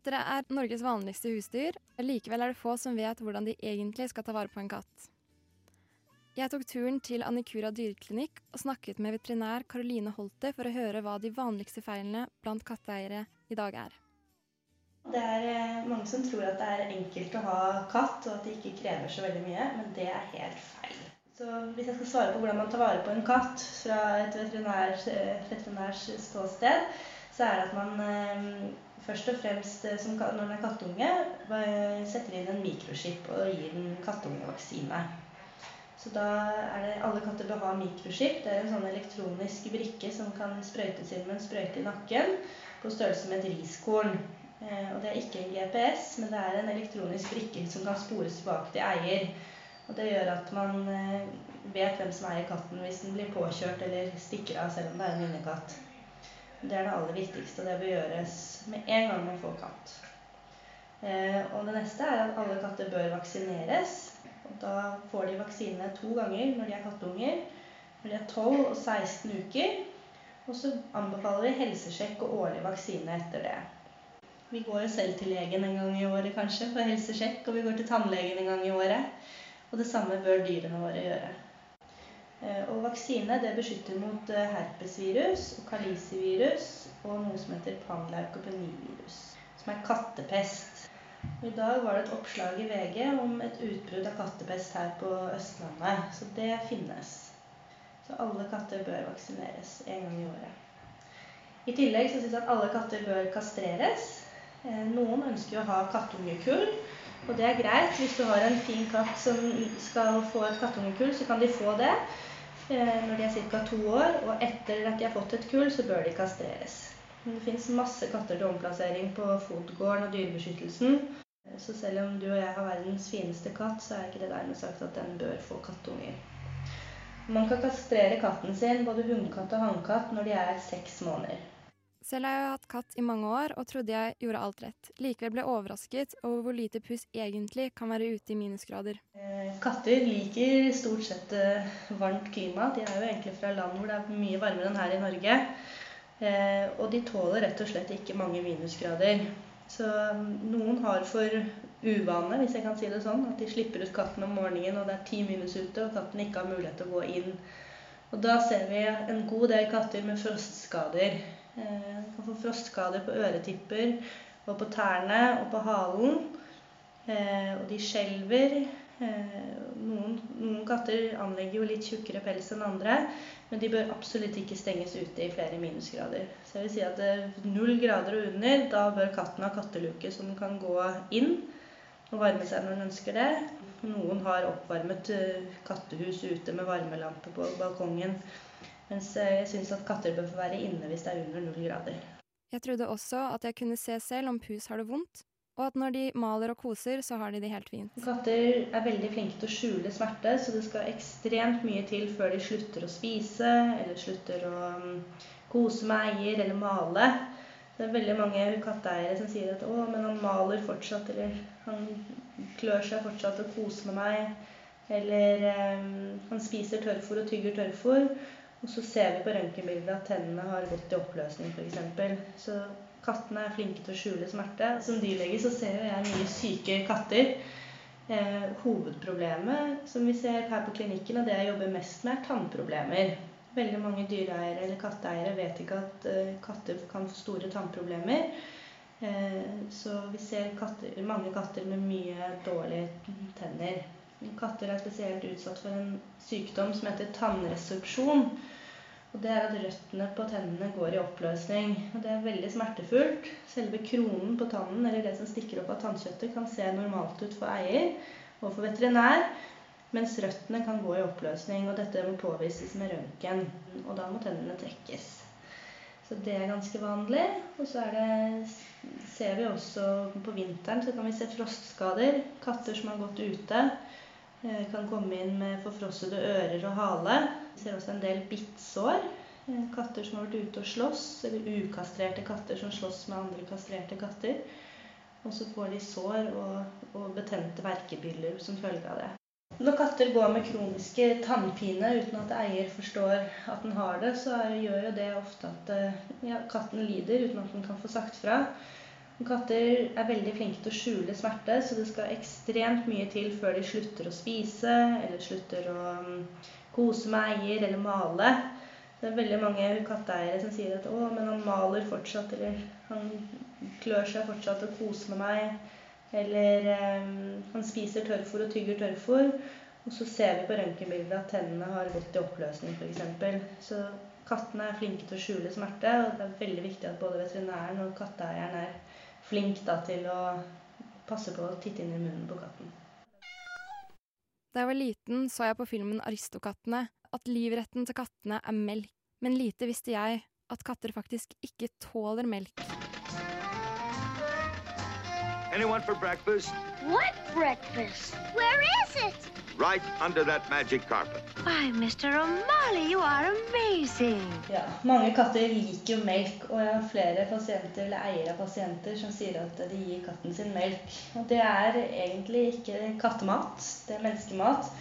Katter er Norges vanligste husdyr. Likevel er det få som vet hvordan de egentlig skal ta vare på en katt. Jeg tok turen til Annikura dyreklinikk og snakket med veterinær Karoline Holte for å høre hva de vanligste feilene blant katteeiere i dag er. Det er eh, mange som tror at det er enkelt å ha katt, og at det ikke krever så veldig mye, men det er helt feil. Så hvis jeg skal svare på hvordan man tar vare på en katt fra et veterinærs, eh, veterinærs ståsted, så er det at man eh, først og fremst som, når den er kattunge, setter inn en mikroskip og gir den kattungevaksine. Så da er det Alle katter bør ha mikroskip. Det er en sånn elektronisk brikke som kan sprøytes inn med en sprøyte i nakken på størrelse med et riskorn. Eh, og det er ikke en GPS, men det er en elektronisk brikke som kan spores tilbake til eier. Og det gjør at man eh, vet hvem som eier katten hvis den blir påkjørt eller stikker av, selv om det er en innekatt. Det er det aller viktigste, og det bør gjøres med en gang man får katt. Eh, og det neste er at alle katter bør vaksineres. Og da får de vaksine to ganger når de er kattunger. Når de er 12 og 16 uker. Og så anbefaler vi helsesjekk og årlig vaksine etter det. Vi går jo selv til legen en gang i året kanskje for helsesjekk, og vi går til tannlegen en gang i året. Og det samme bør dyrene våre gjøre. Eh, og vaksine det beskytter mot eh, herpesvirus kalisivirus og noe som heter panleukopenivirus, som er kattepest. I dag var det et oppslag i VG om et utbrudd av kattepest her på Østlandet. Så det finnes. Så alle katter bør vaksineres en gang i året. I tillegg så syns jeg at alle katter bør kastreres. Eh, noen ønsker jo å ha kattungekull, og det er greit. Hvis du har en fin katt som skal få et kattungekull, så kan de få det når de er ca. to år. Og etter at de har fått et kull, så bør de kastreres. Men det fins masse katter til omplassering på Fotgården og Dyrebeskyttelsen. Eh, så selv om du og jeg har verdens fineste katt, så er ikke det dermed sagt at den bør få kattunger. Man kan kastrere katten sin, både hunnkatt og hannkatt, når de er seks måneder. Selv har jeg hatt katt i mange år og trodde jeg gjorde alt rett. Likevel ble jeg overrasket over hvor lite puss egentlig kan være ute i minusgrader. Eh, katter liker stort sett eh, varmt klima. De er jo egentlig fra land hvor det er mye varmere enn her i Norge. Eh, og de tåler rett og slett ikke mange minusgrader. Så mm, noen har for uvane, hvis jeg kan si det sånn, at de slipper ut katten om morgenen og det er ti minus ute og katten ikke har mulighet til å gå inn. Og da ser vi en god del katter med frostskader. Eh, kan få frostskader på øretipper og på tærne og på halen. Eh, og de skjelver. Eh, noen, noen, katter anlegger jo litt tjukkere pels enn andre, men de bør absolutt ikke stenges ute i flere minusgrader. Så jeg vil si at null grader og under, da bør katten ha katteluke som kan gå inn og varme seg når den ønsker det. Noen har oppvarmet kattehus ute med varmelampe på balkongen. Mens jeg syns at katter bør få være inne hvis det er under null grader. Jeg trodde også at jeg kunne se selv om pus har det vondt, og at når de maler og koser, så har de det helt fint. Katter er veldig flinke til å skjule smerte, så det skal ekstremt mye til før de slutter å spise, eller slutter å mm, kose med eier eller male. Det er veldig mange katteeiere som sier at 'å, men han maler fortsatt', eller 'han klør seg fortsatt og koser med meg', eller um, 'han spiser tørrfôr og tygger tørrfôr'. Og så ser vi på røntgenbildet at tennene har gått i oppløsning f.eks. Så kattene er flinke til å skjule smerte. Som dyrlege så ser jeg mye syke katter. Eh, hovedproblemet som vi ser her på klinikken, og det jeg jobber mest med, er tannproblemer. Veldig mange dyreeiere eller katteeiere vet ikke at eh, katter kan få store tannproblemer. Eh, så vi ser katter, mange katter med mye dårlige tenner. Katter er spesielt utsatt for en sykdom som heter tannresorpsjon. Og det er at røttene på tennene går i oppløsning. Og det er veldig smertefullt. Selve kronen på tannen, eller det som stikker opp av tannkjøttet, kan se normalt ut for eier og for veterinær. Mens røttene kan gå i oppløsning, og dette må påvises med røntgen. Og da må tennene trekkes. Så det er ganske vanlig. Og så det, ser vi også på vinteren så kan vi se frostskader. Katter som har gått ute. Eh, kan komme inn med forfrossede ører og hale. Vi ser også en del bittsår. Eh, katter som har vært ute og slåss, eller ukastrerte katter som slåss med andre kastrerte katter. Og så får de sår og, og betente verkebyller som følge av det. Når katter går med kroniske tannpine uten at eier forstår at den har det, så gjør jo det ofte at eh, ja, katten lider uten at den kan få sagt fra. Katter er veldig flinke til å skjule smerte, så det skal ekstremt mye til før de slutter å spise eller slutter å mm, kose med eier eller male. Det er veldig mange katteeiere som sier at 'å, men han maler fortsatt', eller 'han klør seg fortsatt og koser med meg', eller um, 'han spiser tørrfôr og tygger tørrfôr'. Og så ser vi på røntgenbildet at tennene har gått i oppløsning, f.eks. Så kattene er flinke til å skjule smerte, og det er veldig viktig at både veterinæren og katteeieren er flink da, til å passe på å titte inn i munnen på katten. Da jeg var liten, så jeg på filmen Aristokattene at livretten til kattene er melk. Men lite visste jeg at katter faktisk ikke tåler melk. Anyone for breakfast? What breakfast? Where is it? Right under that magic carpet. Why, Mr. O'Malley, you are amazing. Ja, Mange katter liker jo melk, og jeg har flere pasienter eller eiere av pasienter som sier at de gir katten sin melk. Og det er egentlig ikke kattemat, det er menneskemat.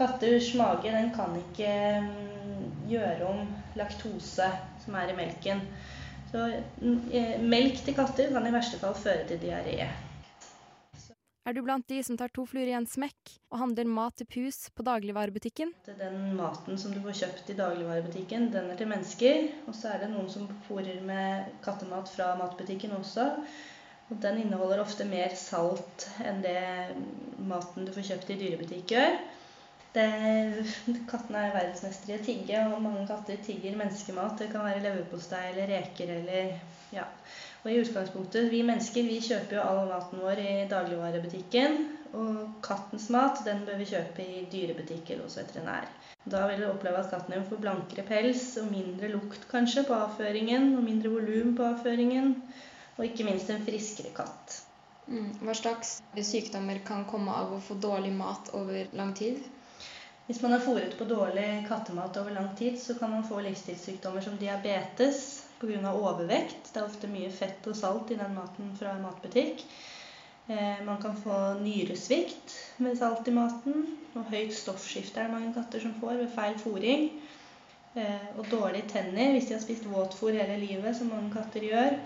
Katters mage den kan ikke mm, gjøre om laktose som er i melken. Så mm, eh, melk til katter kan i verste fall føre til diaré. Er du blant de som tar to fluer i en smekk og handler mat til pus på dagligvarebutikken? Den maten som du får kjøpt i dagligvarebutikken, den er til mennesker. Og så er det noen som fôrer med kattemat fra matbutikken også. Og den inneholder ofte mer salt enn det maten du får kjøpt i dyrebutikk gjør. Kattene er verdensmestere i å tigge, og mange katter tigger menneskemat. Det kan være leverpostei eller reker eller ja, og i utgangspunktet, vi mennesker vi kjøper jo all maten vår i dagligvarebutikken. Og kattens mat den bør vi kjøpe i dyrebutikk eller hos veterinær. Da vil du oppleve at katten din får blankere pels og mindre lukt kanskje på avføringen. Og mindre volum på avføringen. Og ikke minst en friskere katt. Mm. Hva slags sykdommer kan komme av å få dårlig mat over lang tid? Hvis man har fôret på dårlig kattemat over lang tid, så kan man få livsstilssykdommer som diabetes, pga. overvekt. Det er ofte mye fett og salt i den maten fra en matbutikk. Eh, man kan få nyresvikt med salt i maten. Og høyt stoffskifte er det mange katter som får ved feil fôring. Eh, og dårlige tenner hvis de har spist våtfôr hele livet, som mange katter gjør.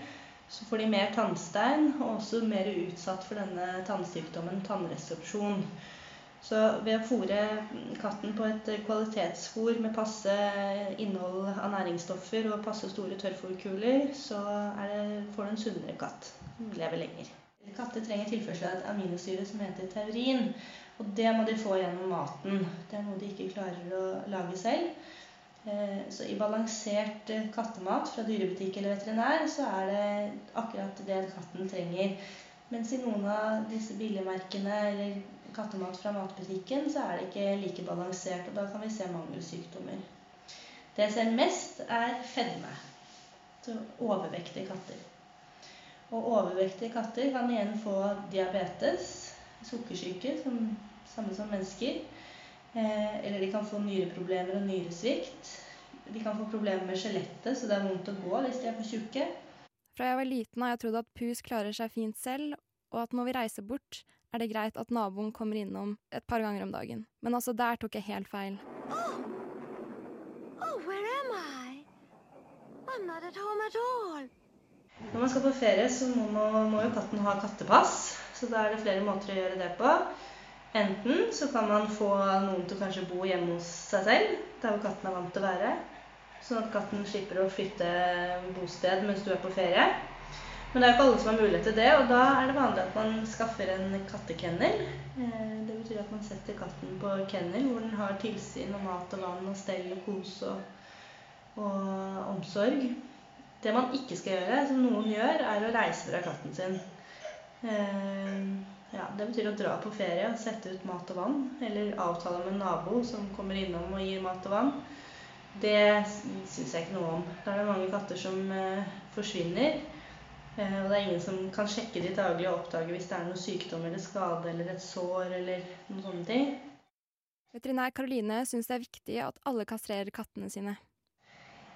Så får de mer tannstein og også mer utsatt for denne tannsykdommen tannresorsjon. Så ved å fôre katten på et kvalitetsfôr med passe innhold av næringsstoffer og passe store tørrfôrkuler, så det, får du en sunnere katt som lever lenger. Katter trenger tilførsel av et aminosyre som heter taurin. Og det må de få gjennom maten. Det er noe de ikke klarer å lage selv. Eh, så i balansert kattemat fra dyrebutikk eller veterinær, så er det akkurat det katten trenger. Mens i noen av disse billigmerkene eller kattemat fra matbutikken, så er det ikke like balansert. Og da kan vi se mangelsykdommer. Det jeg ser mest, er fedme. Så overvektige katter. Og overvektige katter kan igjen få diabetes, sukkersyke, som, samme som mennesker. Eh, eller de kan få nyreproblemer og nyresvikt. De kan få problemer med skjelettet, så det er vondt å gå hvis de er for tjukke. Fra jeg var liten har jeg trodd at pus klarer seg fint selv, og at når vi reiser bort, er det greit at naboen kommer innom et par ganger om dagen. Men altså, der tok jeg helt feil. Oh. Oh, where am I? I'm not at home at all. Når man skal på ferie, så må, må, jo katten ha kattepass. Så da er det flere måter å gjøre det på. Enten så kan man få noen til å kanskje bo hjemme hos seg selv, der hvor katten er vant til å være. Sånn at katten slipper å flytte bosted mens du er på ferie. Men det er jo ikke alle som har mulighet til det, og da er det vanlig at man skaffer en kattekennel. Eh, det betyr at man setter katten på kennel hvor den har tilsyn og mat og vann og stell og kos og, og omsorg. Det man ikke skal gjøre, som noen gjør, er å reise fra katten sin. Eh, ja, det betyr å dra på ferie og sette ut mat og vann. Eller avtale med en nabo som kommer innom og gir mat og vann. Det syns jeg ikke noe om. Da er det mange katter som eh, forsvinner. Eh, og det er ingen som kan sjekke de daglig og oppdage hvis det er noe sykdom eller skade eller et sår eller noen sånne ting. Veterinær Karoline syns det er viktig at alle kastrerer kattene sine.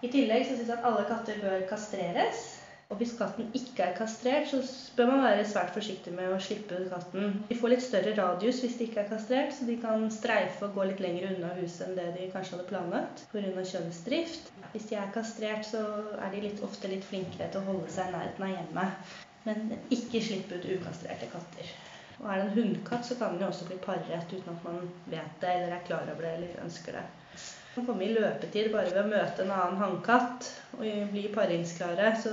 I tillegg så syns jeg at alle katter bør kastreres. Og hvis katten ikke er kastrert, så bør man være svært forsiktig med å slippe ut katten. De får litt større radius hvis de ikke er kastrert, så de kan streife og gå litt lenger unna huset enn det de kanskje hadde planlagt pga. kjønnsdrift. Hvis de er kastrert, så er de litt, ofte litt flinkere til å holde seg i nærheten av hjemmet. Men ikke slipp ut ukastrerte katter. Og er det en hundkatt, så kan den jo også bli parret uten at man vet det eller er klar over det eller ønsker det. Kan komme i løpetid bare ved å møte en annen hannkatt og bli paringsklare. Så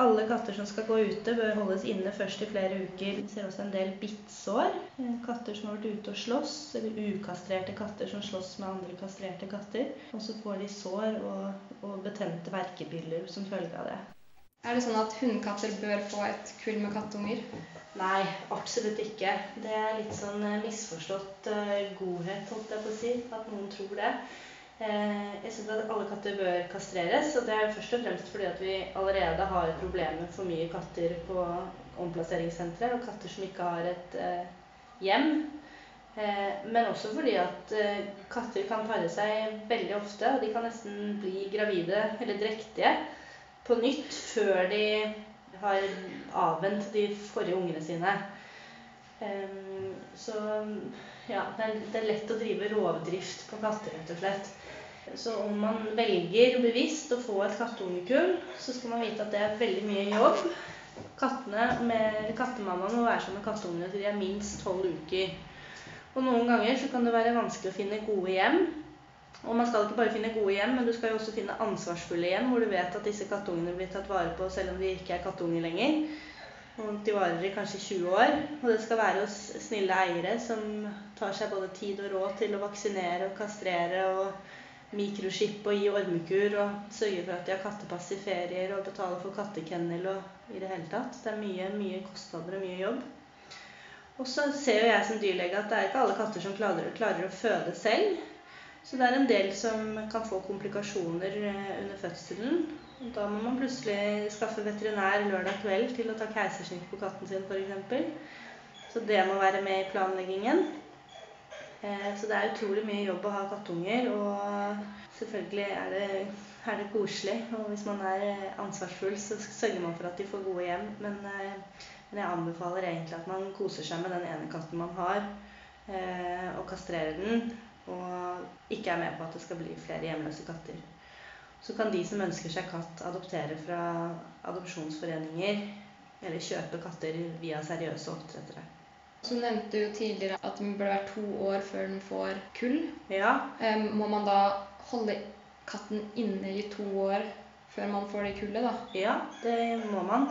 alle katter som skal gå ute, bør holdes inne først i flere uker. Vi ser også en del bittsår. Eh, katter som har vært ute og slåss, eller ukastrerte katter som slåss med andre kastrerte katter. Og så får de sår og, og betente verkebiller som følge av det. Er det sånn at hundekatter bør få et kull med kattunger? Nei, absolutt ikke. Det er litt sånn eh, misforstått uh, godhet, holdt jeg på å si, at noen tror det. Uh, jeg syns at alle katter bør kastreres, og det er først og fremst fordi at vi allerede har et problem med for mye katter på omplasseringssentre, og katter som ikke har et uh, hjem. Men også fordi at katter kan pare seg veldig ofte, og de kan nesten bli gravide eller drektige på nytt før de har avvent de forrige ungene sine. Um, så ja, det er, det er, lett å drive rovdrift på katter, rett og slett. Så om man velger bevisst å få et kattungekull, så skal man vite at det er veldig mye jobb. Kattene med Kattemammaen må være sammen med kattungene til de er minst tolv uker. Og noen ganger så kan det være vanskelig å finne gode hjem. Og man skal ikke bare finne gode hjem, men du skal jo også finne ansvarsfulle hjem hvor du vet at disse kattungene blir tatt vare på selv om de ikke er kattunger lenger. Og de varer i kanskje 20 år. Og det skal være hos snille eiere som tar seg både tid og råd til å vaksinere og kastrere og mikroskippe og gi ormekur og sørge for at de har kattepass i ferier og betale for kattekennel og i det hele tatt. Det er mye, mye kostnader og mye jobb. Og så ser jo jeg som dyrlege at det er ikke alle katter som klarer, klarer å føde selv. Så det er en del som kan få komplikasjoner eh, under fødselen. Da må man plutselig skaffe veterinær lørdag kveld til å ta keisersnitt på katten sin f.eks. Så det må være med i planleggingen. Eh, så det er utrolig mye jobb å ha kattunger. Og selvfølgelig er det, er det koselig. Og hvis man er ansvarsfull, så sørger man for at de får gode hjem. Men, eh, men jeg anbefaler egentlig at man koser seg med den ene katten man har, og kastrerer den og ikke er med på at det skal bli flere hjemløse katter. Så kan de som ønsker seg katt, adoptere fra adopsjonsforeninger eller kjøpe katter via seriøse oppdrettere. Så nevnte jo tidligere at det burde være to år før den får kull. Ja. må man da holde katten inne i to år før man får det kullet, da? Ja, det må man.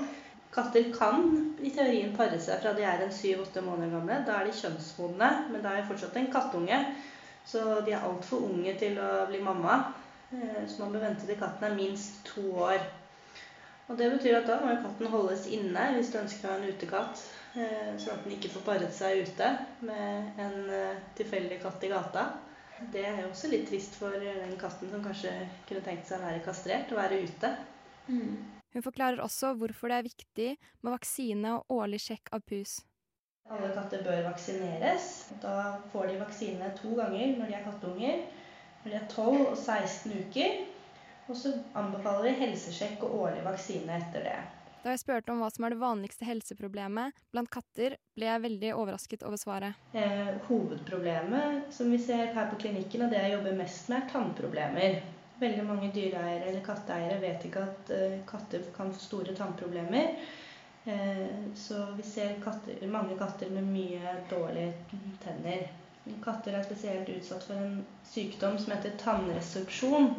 Katter kan i teorien pare seg fra de er en syv-åtte måneder gamle. Da er de kjønnsmodne, men da er de fortsatt en kattunge. Så de er altfor unge til å bli mamma. Eh, så man bør vente til katten er minst to år. Og Det betyr at da må katten holdes inne hvis du ønsker å ha en utekatt. Eh, sånn at den ikke får paret seg ute med en eh, tilfeldig katt i gata. Det er jo også litt trist for den katten som kanskje kunne tenkt seg å være kastrert og være ute. Mm. Hun forklarer også hvorfor det er viktig med vaksine og årlig sjekk av pus. Alle katter bør vaksineres. Da får de vaksine to ganger når de er kattunger. Når de er 12 og 16 uker. Og så anbefaler vi helsesjekk og årlig vaksine etter det. Da jeg spurte om hva som er det vanligste helseproblemet blant katter, ble jeg veldig overrasket over svaret. Eh, hovedproblemet som vi ser her på klinikken, og det jeg jobber mest med, er tannproblemer. Veldig mange dyreeiere eller katteeiere vet ikke at eh, katter kan få store tannproblemer. Eh, så vi ser katter, mange katter med mye dårlige tenner. Katter er spesielt utsatt for en sykdom som heter tannresorpsjon.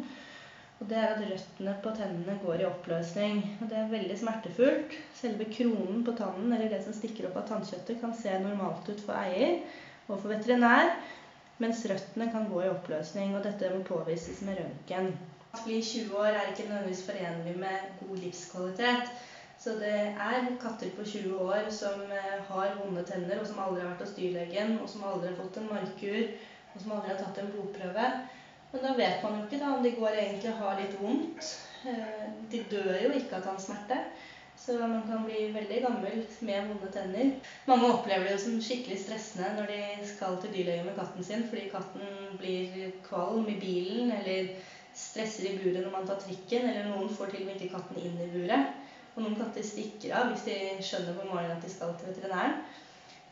Og det er at røttene på tennene går i oppløsning. Og det er veldig smertefullt. Selve kronen på tannen, eller det som stikker opp av tannkjøttet, kan se normalt ut for eier og for veterinær, mens røttene kan gå i oppløsning. Og dette må påvises med røntgen. Å bli 20 år er ikke nødvendigvis forenlig med god livskvalitet. Så det er katter på 20 år som eh, har vonde tenner, og som aldri har vært hos dyrlegen, og som aldri har fått en markur, og som aldri har tatt en blodprøve. Men da vet man jo ikke da, om de går egentlig har litt vondt. Eh, de dør jo ikke av tannsmerte. Så man kan bli veldig gammel med vonde tenner. Mange opplever det jo som skikkelig stressende når de skal til dyrlege med katten sin fordi katten blir kvalm i bilen eller stresser i buret når man tar trikken, eller noen får til og med ikke katten inn i buret. Og noen katter stikker av hvis de skjønner på morgenen at de skal til veterinæren.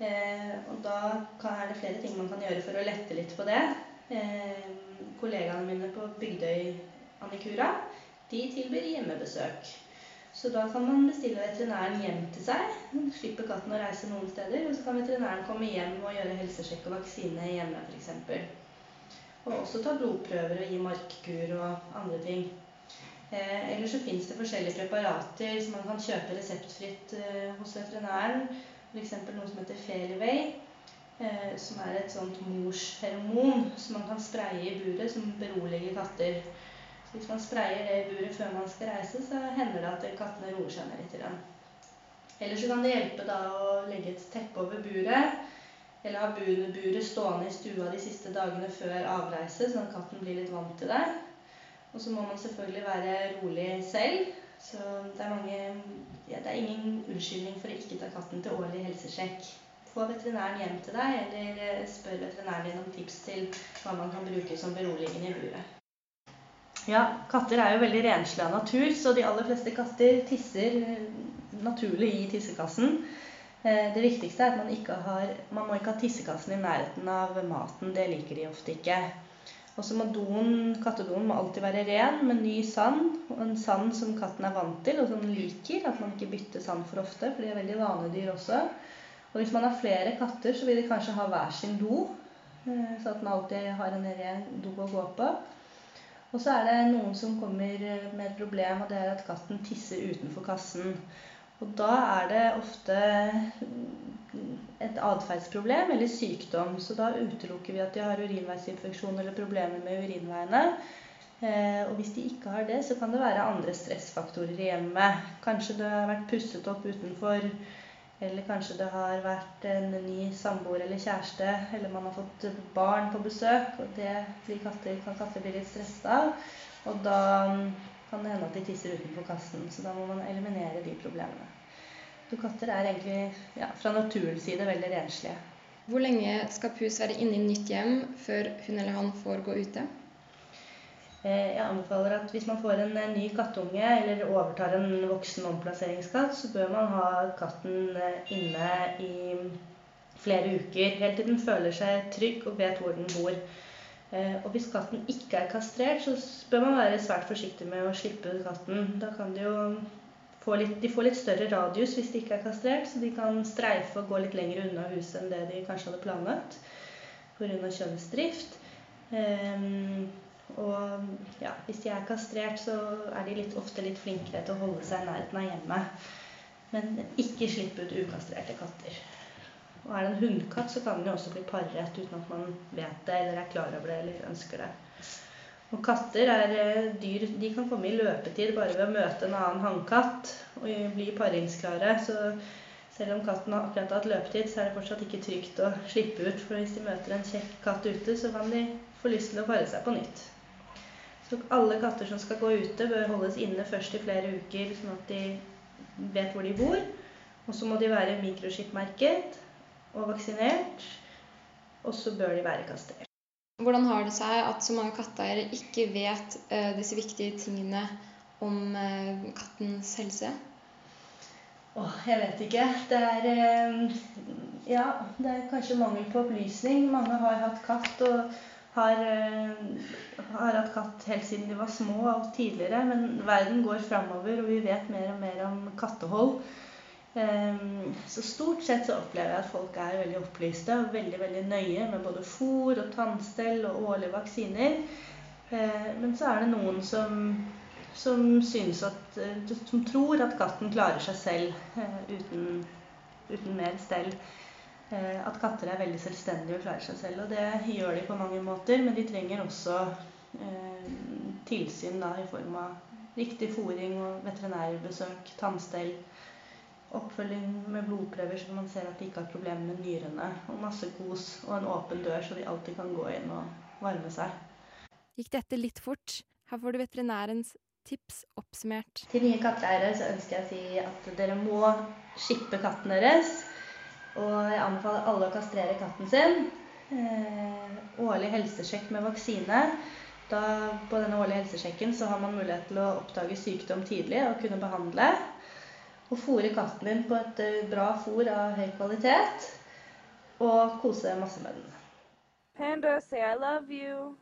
Eh, og da er det flere ting man kan gjøre for å lette litt på det. Eh, kollegaene mine på Bygdøy Annikura de tilbyr hjemmebesøk. Så da kan man bestille veterinæren hjem til seg. Slipper katten å reise noen steder. Og så kan veterinæren komme hjem og gjøre helsesjekk og vaksine hjemme f.eks. Og også ta blodprøver og gi markkur og andre ting. Eh, eller så fins det forskjellige preparater som man kan kjøpe reseptfritt eh, hos veterinæren. F.eks. noe som heter Fairway, eh, som er et sånt morsheromon, som man kan spraye i buret, som beroliger katter. Så hvis man sprayer det i buret før man skal reise, så hender det at kattene roer seg ned litt. Eller så kan det hjelpe da å legge et teppe over buret. Eller ha buret stående i stua de siste dagene før avreise, sånn at katten blir litt vant til det. Og så må man selvfølgelig være rolig selv. Så det er, mange, ja, det er ingen unnskyldning for å ikke ta katten til årlig helsesjekk. Få veterinæren hjem til deg, eller eh, spør veterinæren din om tips til hva man kan bruke som beroligende i buret. Ja, katter er jo veldig renslige av natur, så de aller fleste katter tisser eh, naturlig i tissekassen. Eh, det viktigste er at man ikke har Man må ikke ha tissekassen i nærheten av maten. Det liker de ofte ikke. Og så må doen, kattedoen må alltid være ren med ny sand. Og en sand som katten er vant til, og som den liker. At man ikke bytter sand for ofte, for de er veldig vanedyr også. Og hvis man har flere katter, så vil de kanskje ha hver sin do. Eh, så at den alltid har en ren do å gå på. Og så er det noen som kommer med et problem, og det er at katten tisser utenfor kassen. Og da er det ofte et atferdsproblem eller sykdom. Så da utelukker vi at de har urinveisinfeksjon eller problemer med urinveiene. Eh, og hvis de ikke har det, så kan det være andre stressfaktorer i hjemmet. Kanskje det har vært pusset opp utenfor, eller kanskje det har vært en ny samboer eller kjæreste, eller man har fått barn på besøk, og det katter, kan katter bli litt stressa av. Og da kan det hende at de tisser utenfor kassen. Så da må man eliminere de problemene. Så katter er egentlig ja, fra naturens side veldig renslige. Hvor lenge skal pus være inne i nytt hjem før hun eller han får gå ute? Eh, jeg anbefaler at hvis man får en ny kattunge eller overtar en voksen omplasseringskatt, så bør man ha katten eh, inne i flere uker. Helt til den føler seg trygg og vet hvor den bor. Eh, og hvis katten ikke er kastrert, så bør man være svært forsiktig med å slippe katten. Da kan det jo litt, de får litt større radius hvis de ikke er kastrert, så de kan streife og gå litt lenger unna huset enn det de kanskje hadde planlagt pga. kjønnsdrift. Um, og ja, hvis de er kastrert, så er de litt, ofte litt flinkere til å holde seg i nærheten av hjemmet. Men ikke slipp ut ukastrerte katter. Og er det en hundkatt, så kan den jo også bli paret uten at man vet det eller er klar over det eller ønsker det. Og katter er eh, dyr De kan komme i løpetid bare ved å møte en annen hannkatt og bli paringsklare. Så selv om katten har akkurat hatt løpetid, så er det fortsatt ikke trygt å slippe ut. For hvis de møter en kjekk katt ute, så kan de få lyst til å pare seg på nytt. Så alle katter som skal gå ute, bør holdes inne først i flere uker, sånn at de vet hvor de bor. Og så må de være mikroskipmerket og vaksinert. Og så bør de være kastrert. Hvordan har det seg at så mange katteeiere ikke vet uh, disse viktige tingene om uh, kattens helse? Åh, jeg vet ikke. Det er uh, Ja, det er kanskje mangel på opplysning. Mange har hatt katt og har, har hatt katt helt siden de var små og tidligere. Men verden går framover, og vi vet mer og mer om kattehold. Ehm, så stort sett så opplever jeg at folk er veldig opplyste og veldig veldig nøye med både fôr og tannstell og årlige vaksiner. Ehm, men så er det noen som, som at som tror at katten klarer seg selv eh, uten, uten mer stell. Eh, at katter er veldig selvstendige og klarer seg selv. Og det gjør de på mange måter, men de trenger også eh, tilsyn da, i form av riktig fôring og veterinærbesøk, tannstell oppfølging med blodprøver så man ser at de ikke har problemer med nyrene. Og masse kos og en åpen dør, så de alltid kan gå inn og varme seg. Gikk dette litt fort? Her får du veterinærens tips oppsummert. Til nye katteeiere så ønsker jeg å si at dere må skippe katten deres. Og jeg anbefaler alle å kastrere katten sin. Eh, årlig helsesjekk med vaksine. Da, på denne årlige helsesjekken så har man mulighet til å oppdage sykdom tidlig og kunne behandle og fôre katten din på et eh, bra fôr av høy kvalitet. Og kose masse med den. Panda, say I love you.